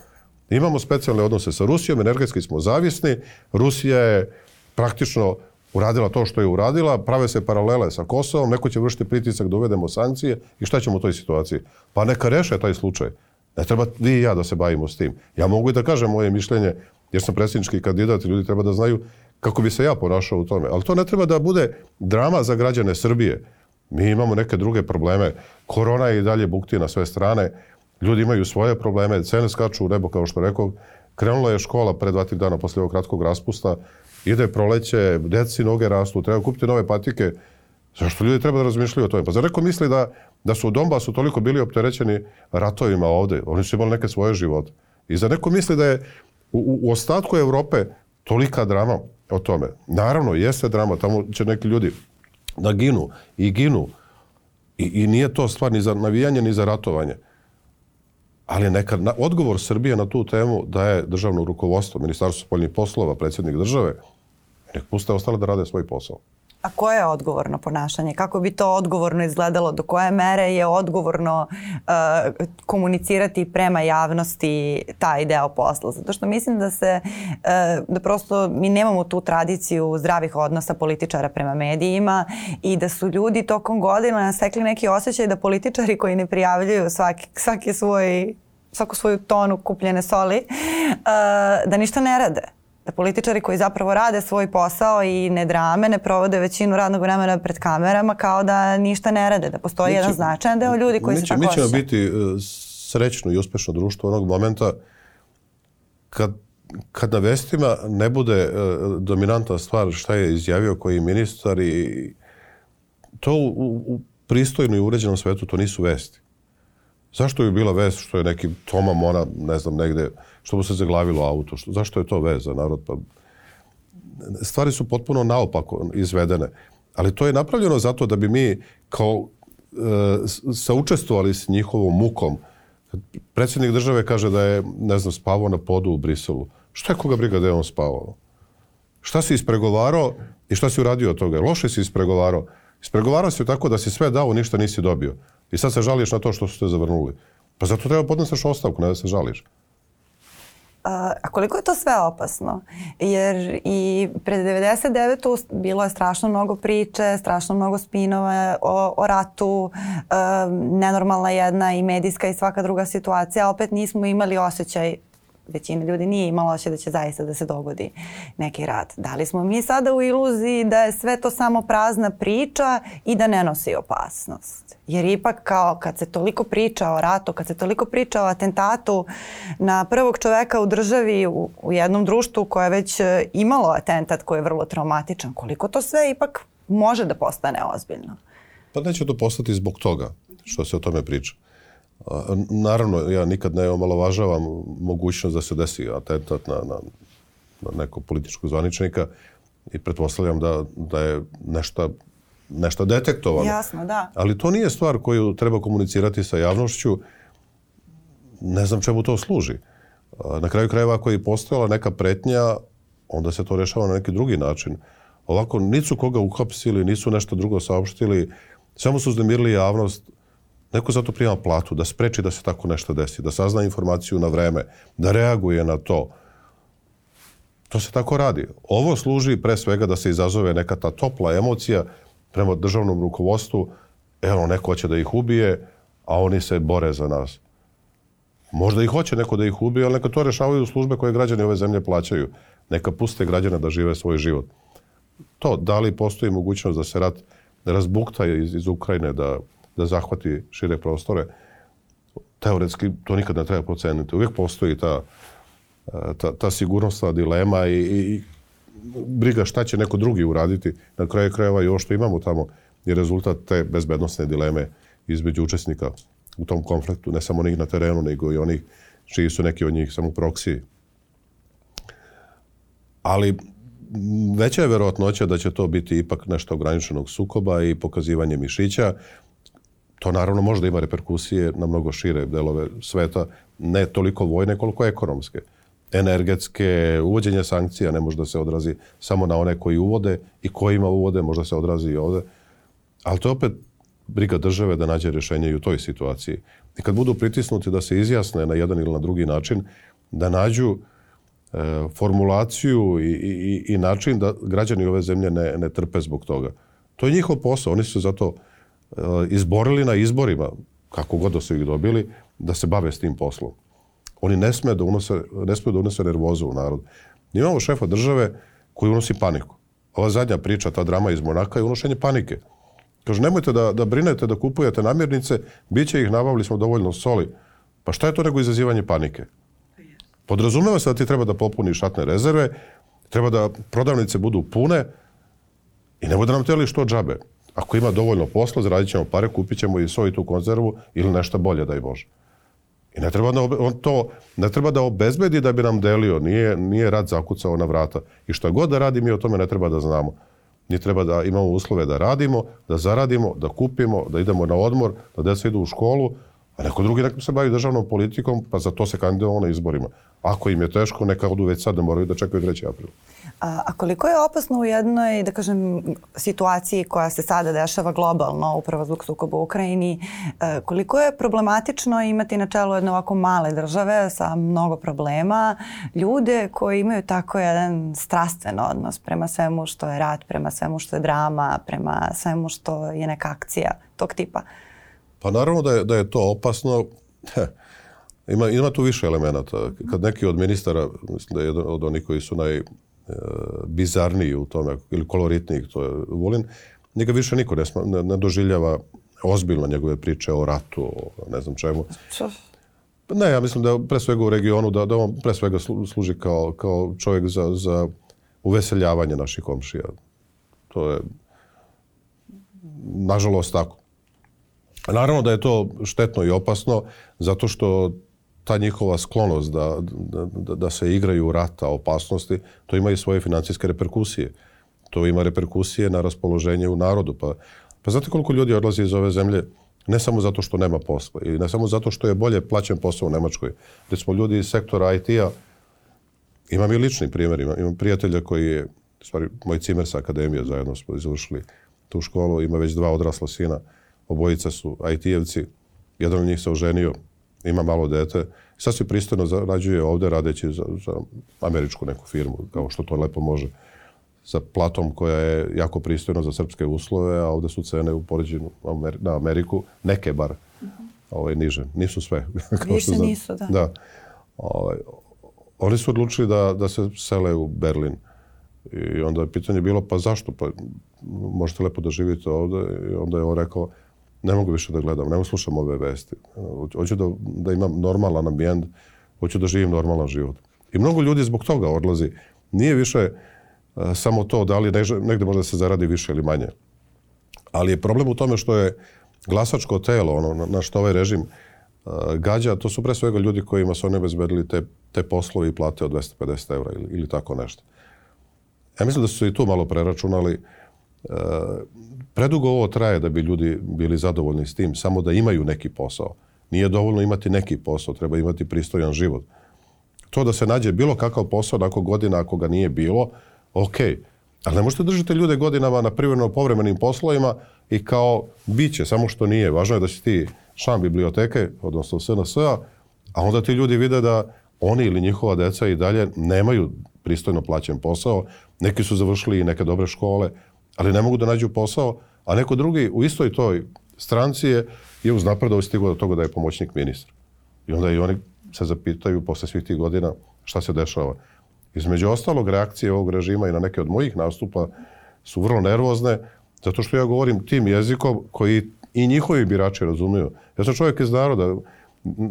Imamo specijalne odnose sa Rusijom, energetski smo zavisni, Rusija je praktično uradila to što je uradila, prave se paralele sa Kosovom, neko će vršiti pritisak da uvedemo sankcije i šta ćemo u toj situaciji? Pa neka reše taj slučaj. Ne treba vi i ja da se bavimo s tim. Ja mogu i da kažem moje mišljenje, jer sam predsjednički kandidat i ljudi treba da znaju kako bi se ja ponašao u tome. Ali to ne treba da bude drama za građane Srbije. Mi imamo neke druge probleme. Korona je i dalje bukti na sve strane. Ljudi imaju svoje probleme, cene skaču u nebo, kao što rekao. Krenula je škola pre dva, tri dana posle ovog kratkog raspusta. Ide proleće, deci noge rastu, treba kupiti nove patike. Zašto ljudi treba da razmišljaju o tome? Pa zar neko misli da, da su u Donbasu toliko bili opterećeni ratovima ovde? Oni su imali neke svoje živote. I za neko misli da je u, u ostatku Evrope tolika drama o tome. Naravno, jeste drama, tamo će neki ljudi da ginu i ginu. I, i nije to stvar ni za navijanje, ni za ratovanje. Ali neka na, odgovor Srbije na tu temu daje državno rukovodstvo, Ministarstvo spoljnih poslova, predsjednik države, nek puste ostale da rade svoj posao. A koje je odgovorno ponašanje? Kako bi to odgovorno izgledalo? Do koje mere je odgovorno uh, komunicirati prema javnosti taj deo posla? Zato što mislim da se, uh, da prosto mi nemamo tu tradiciju zdravih odnosa političara prema medijima i da su ljudi tokom godina stekli neki osjećaj da političari koji ne prijavljuju svaki, svaki svoj svaku svoju tonu kupljene soli, uh, da ništa ne rade da političari koji zapravo rade svoj posao i ne drame, ne provode većinu radnog vremena pred kamerama kao da ništa ne rade, da postoji mi će, jedan značajan deo ljudi koji se tako Mi ćemo biti uh, srećno i uspešno društvo onog momenta kad, kad na vestima ne bude uh, dominantna stvar šta je izjavio koji ministar i to u, u pristojno i uređenom svetu to nisu vesti. Zašto bi bila vest što je neki Toma Mona, ne znam, negde što mu se zaglavilo auto. Što, zašto je to veza, narod? Pa, stvari su potpuno naopako izvedene. Ali to je napravljeno zato da bi mi kao e, saučestvovali s njihovom mukom. Predsjednik države kaže da je, ne znam, spavao na podu u Briselu. Šta je koga briga da je on spavao? Šta si ispregovarao i šta si uradio od toga? Loše si ispregovarao. Ispregovarao si tako da si sve dao, ništa nisi dobio. I sad se žališ na to što su te zavrnuli. Pa zato treba podneseš ostavku, ne da se žališ. A koliko je to sve opasno? Jer i pred 99. bilo je strašno mnogo priče, strašno mnogo spinova o, o ratu, nenormalna jedna i medijska i svaka druga situacija. Opet nismo imali osjećaj većina ljudi nije imala oće da će zaista da se dogodi neki rat. Da li smo mi sada u iluziji da je sve to samo prazna priča i da ne nosi opasnost? Jer ipak kao kad se toliko priča o ratu, kad se toliko priča o atentatu na prvog čoveka u državi u, u jednom društvu koje je već e, imalo atentat koji je vrlo traumatičan, koliko to sve ipak može da postane ozbiljno? Pa neće to postati zbog toga što se o tome priča. Naravno, ja nikad ne omalovažavam mogućnost da se desi atentat na, na, na nekog političkog zvaničnika i pretpostavljam da, da je nešto nešto detektovano. Jasno, da. Ali to nije stvar koju treba komunicirati sa javnošću. Ne znam čemu to služi. Na kraju krajeva ako je postojala neka pretnja, onda se to rešava na neki drugi način. Ovako, nisu koga uhapsili, nisu nešto drugo saopštili, samo su uznemirili javnost, Neko zato prima platu da spreči da se tako nešto desi, da sazna informaciju na vreme, da reaguje na to. To se tako radi. Ovo služi pre svega da se izazove neka ta topla emocija prema državnom rukovodstvu. Evo, neko hoće da ih ubije, a oni se bore za nas. Možda i hoće neko da ih ubije, ali neka to rešavaju službe koje građani ove zemlje plaćaju. Neka puste građana da žive svoj život. To, da li postoji mogućnost da se rat razbukta iz, iz Ukrajine, da da zahvati šire prostore, teoretski to nikad ne treba proceniti. Uvijek postoji ta, ta, ta sigurnosna dilema i, i briga šta će neko drugi uraditi. Na kraju krajeva i ovo što imamo tamo je rezultat te bezbednostne dileme između učesnika u tom konfliktu, ne samo onih na terenu, nego i onih čiji su neki od njih samo proksiji. Ali veća je verovatnoća da će to biti ipak nešto ograničenog sukoba i pokazivanje mišića, to naravno može da ima reperkusije na mnogo šire delove sveta, ne toliko vojne koliko ekonomske. Energetske, uvođenje sankcija ne može da se odrazi samo na one koji uvode i kojima uvode, možda se odrazi i ovde. Ali to je opet briga države da nađe rješenje i u toj situaciji. I kad budu pritisnuti da se izjasne na jedan ili na drugi način, da nađu e, formulaciju i, i, i način da građani ove zemlje ne, ne trpe zbog toga. To je njihov posao, oni su zato Eh, izborili na izborima, kako god da su ih dobili, da se bave s tim poslom. Oni ne smije da unose, ne smije da unose nervozu u narod. Imamo šefa države koji unosi paniku. Ova zadnja priča, ta drama iz Monaka je unošenje panike. Kaže, nemojte da, da brinete da kupujete namirnice, bit će ih, nabavili smo dovoljno soli. Pa šta je to nego izazivanje panike? Podrazumeva se da ti treba da popuniš šatne rezerve, treba da prodavnice budu pune i ne bude nam teli što džabe. Ako ima dovoljno posla, zaradit ćemo pare, kupit ćemo i svoju tu konzervu ili nešto bolje, daj Bože. I ne treba, da, on to, ne treba da obezbedi da bi nam delio, nije, nije rad zakucao na vrata. I šta god da radi, mi o tome ne treba da znamo. Mi treba da imamo uslove da radimo, da zaradimo, da kupimo, da idemo na odmor, da deca idu u školu, a neko drugi neka se bavi državnom politikom, pa za to se kandidovao na izborima. Ako im je teško, neka odu već sad, ne moraju da čekaju 3. april. A, a koliko je opasno u jednoj, da kažem, situaciji koja se sada dešava globalno, upravo zbog sukoba u Ukrajini, e, koliko je problematično imati na čelu jedne ovako male države sa mnogo problema, ljude koji imaju tako jedan strastven odnos prema svemu što je rat, prema svemu što je drama, prema svemu što je neka akcija tog tipa? Pa naravno da je, da je to opasno. Ima, ima tu više elemenata. Kad neki od ministara, mislim da je jedan od onih koji su naj, bizarniji u tome, ili koloritniji, to je Vulin, njega više niko ne, sma, ne, ne doživljava ozbiljno njegove priče o ratu, o ne znam čemu. Ne, ja mislim da pre svega u regionu, da, da on pre svega služi kao, kao čovjek za, za uveseljavanje naših komšija. To je nažalost tako. Naravno da je to štetno i opasno, zato što ta njihova sklonost da, da, da se igraju rata, opasnosti, to ima i svoje financijske reperkusije. To ima reperkusije na raspoloženje u narodu. Pa, pa znate koliko ljudi odlazi iz ove zemlje ne samo zato što nema posla i ne samo zato što je bolje plaćen posao u Nemačkoj. smo ljudi iz sektora IT-a, imam i lični primjer, imam, imam prijatelja koji je, stvari, moj cimer sa akademije, zajedno smo izvršili tu školu, ima već dva odrasla sina, obojica su IT-evci, jedan od njih se oženio, ima malo dete, sasvim pristojno zarađuje ovde radeći za, za američku neku firmu, kao što to lepo može sa platom koja je jako pristojna za srpske uslove, a ovde su cene u poređenju na Ameriku, neke bar, ovaj, niže. Nisu sve. Više nisu, da. Da. Ovaj, oni su odlučili da, da se sele u Berlin. I onda je pitanje bilo, pa zašto? Pa možete lepo da živite ovde. I onda je on rekao, ne mogu više da gledam, ne mogu slušam ove vesti. Hoću da, da imam normalan ambijent, hoću da živim normalan život. I mnogo ljudi zbog toga odlazi. Nije više uh, samo to da li negde može da se zaradi više ili manje. Ali je problem u tome što je glasačko telo, ono na, na što ovaj režim uh, gađa, to su pre svega ljudi kojima su oni obezbedili te, te poslove i plate od 250 eura ili, ili tako nešto. Ja mislim da su se i tu malo preračunali. Uh, Predugo ovo traje da bi ljudi bili zadovoljni s tim, samo da imaju neki posao. Nije dovoljno imati neki posao, treba imati pristojan život. To da se nađe bilo kakav posao nakon godina ako ga nije bilo, ok. Ali ne možete držati ljude godinama na privremeno povremenim poslovima i kao biće, samo što nije. Važno je da si ti šan biblioteke, odnosno SNS-a, a onda ti ljudi vide da oni ili njihova deca i dalje nemaju pristojno plaćen posao. Neki su završili i neke dobre škole, ali ne mogu da nađu posao, a neko drugi u istoj toj stranci je, je uznapredao i stigao do toga da je pomoćnik ministra. I onda i oni se zapitaju posle svih tih godina šta se dešava. Između ostalog, reakcije ovog režima i na neke od mojih nastupa su vrlo nervozne, zato što ja govorim tim jezikom koji i njihovi birači razumiju. Ja sam čovjek iz naroda,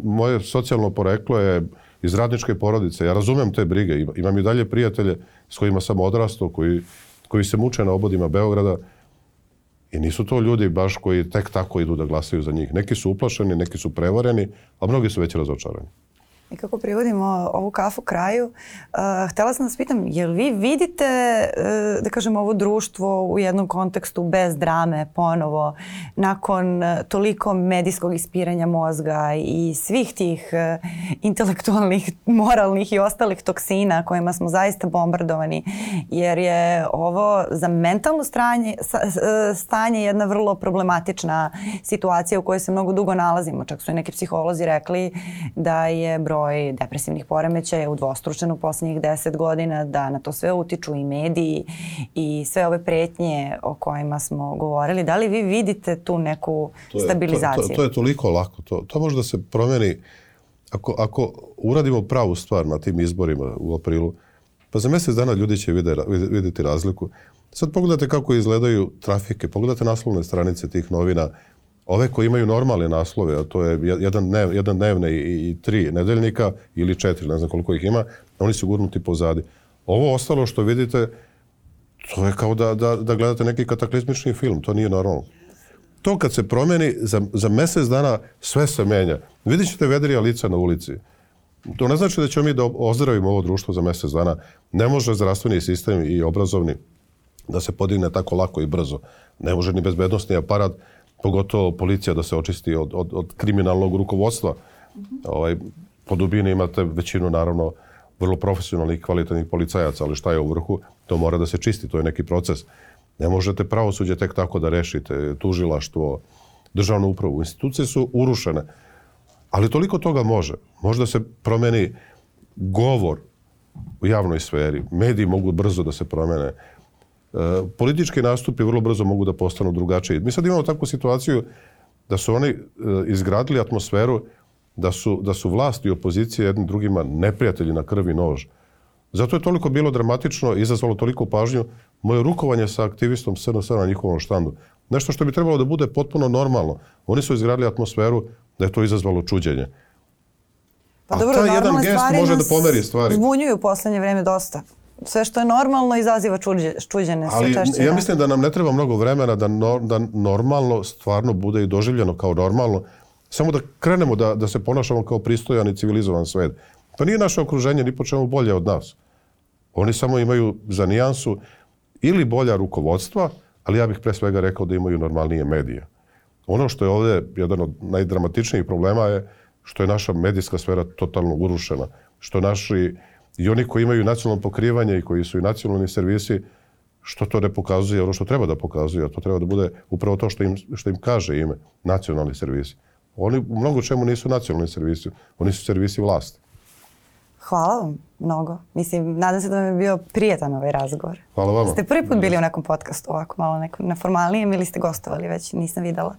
moje socijalno poreklo je iz radničke porodice. Ja razumem te brige. Imam i dalje prijatelje s kojima sam odrastao, koji koji se muče na obodima Beograda i nisu to ljudi baš koji tek tako idu da glasaju za njih. Neki su uplašeni, neki su prevareni, a mnogi su već razočarani. I kako privodimo ovu kafu kraju, uh, htela sam da vas pitam, jel vi vidite, uh, da kažem, ovo društvo u jednom kontekstu bez drame ponovo, nakon uh, toliko medijskog ispiranja mozga i svih tih uh, intelektualnih, moralnih i ostalih toksina kojima smo zaista bombardovani, jer je ovo za mentalno stranje, stanje jedna vrlo problematična situacija u kojoj se mnogo dugo nalazimo. Čak su i neki psiholozi rekli da je broj broj depresivnih poremećaja udvostručen u poslednjih deset godina, da na to sve utiču i mediji i sve ove pretnje o kojima smo govorili. Da li vi vidite tu neku to je, stabilizaciju? To, to, to je toliko lako. To, to može da se promeni ako, ako uradimo pravu stvar na tim izborima u aprilu, pa za mjesec dana ljudi će vide, vidjeti razliku. Sad pogledajte kako izgledaju trafike, pogledajte naslovne stranice tih novina, ove koji imaju normalne naslove, a to je jedan, dnev, jedan dnevne i, i tri nedeljnika ili četiri, ne znam koliko ih ima, oni su gurnuti pozadi. Ovo ostalo što vidite, to je kao da, da, da gledate neki kataklizmični film, to nije normalno. To kad se promeni, za, za mesec dana sve se menja. Vidjet ćete vedrija lica na ulici. To ne znači da ćemo mi da ozdravimo ovo društvo za mesec dana. Ne može zdravstveni sistem i obrazovni da se podigne tako lako i brzo. Ne može ni bezbednostni aparat, pogotovo policija da se očisti od, od, od kriminalnog rukovodstva. Ovaj, po dubini imate većinu, naravno, vrlo profesionalnih kvalitetnih policajaca, ali šta je u vrhu, to mora da se čisti, to je neki proces. Ne možete pravosuđe tek tako da rešite, tužilaštvo, državnu upravu. Institucije su urušene, ali toliko toga može. Možda se promeni govor u javnoj sferi, mediji mogu brzo da se promene, politički nastupi vrlo brzo mogu da postanu drugačiji. Mi sad imamo takvu situaciju da su oni e, izgradili atmosferu da su, da su vlast i opozicija jednim drugima neprijatelji na krvi nož. Zato je toliko bilo dramatično, izazvalo toliko pažnju moje rukovanje sa aktivistom SNS na njihovom štandu. Nešto što bi trebalo da bude potpuno normalno. Oni su izgradili atmosferu da je to izazvalo čuđenje. Pa A dobro, taj jedan gest može da pomeri stvari. Zbunjuju u poslednje vreme dosta sve što je normalno izaziva čuđe, čuđene Ali češće. ja mislim da nam ne treba mnogo vremena da, no, da normalno stvarno bude i doživljeno kao normalno. Samo da krenemo da, da se ponašamo kao pristojan i civilizovan svet. To nije naše okruženje ni po čemu bolje od nas. Oni samo imaju za nijansu ili bolja rukovodstva, ali ja bih pre svega rekao da imaju normalnije medije. Ono što je ovde jedan od najdramatičnijih problema je što je naša medijska sfera totalno urušena. Što naši I oni koji imaju nacionalno pokrivanje i koji su i nacionalni servisi, što to ne pokazuje ono što treba da pokazuje, a to treba da bude upravo to što im, što im kaže ime, nacionalni servisi. Oni u mnogo čemu nisu nacionalni servisi, oni su servisi vlasti. Hvala vam mnogo. Mislim, nadam se da vam je bio prijetan ovaj razgovor. Hvala vama. Ste prvi put bili u nekom podcastu ovako malo neko, na formalnijem ili ste gostovali već, nisam videla.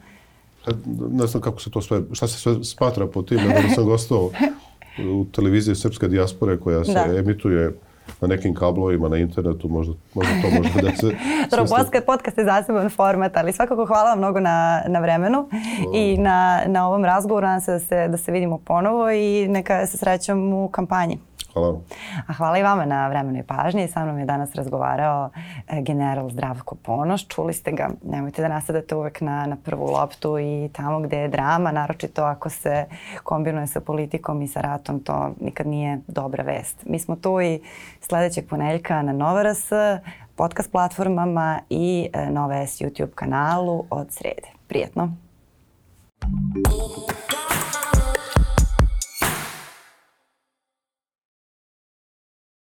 Ne znam kako se to sve, šta se sve smatra po tim, nego da sam gostovao. u televiziji Srpske dijaspore koja se da. emituje na nekim kablovima na internetu, možda, možda to može da se... Dobro, podcast, podcast je zaseban format, ali svakako hvala vam mnogo na, na vremenu i na, na ovom razgovoru. Nadam se da se, da se vidimo ponovo i neka se srećam u kampanji. Hvala. A hvala i vama na vremenoj pažnji. Sa mnom je danas razgovarao e, general Zdravko Ponoš. Čuli ste ga. Nemojte da nasadate uvek na, na prvu loptu i tamo gde je drama, naročito ako se kombinuje sa politikom i sa ratom, to nikad nije dobra vest. Mi smo tu i sledećeg poneljka na Nova RS, podcast platformama i e, Nova S YouTube kanalu od srede. Prijetno. Thank you.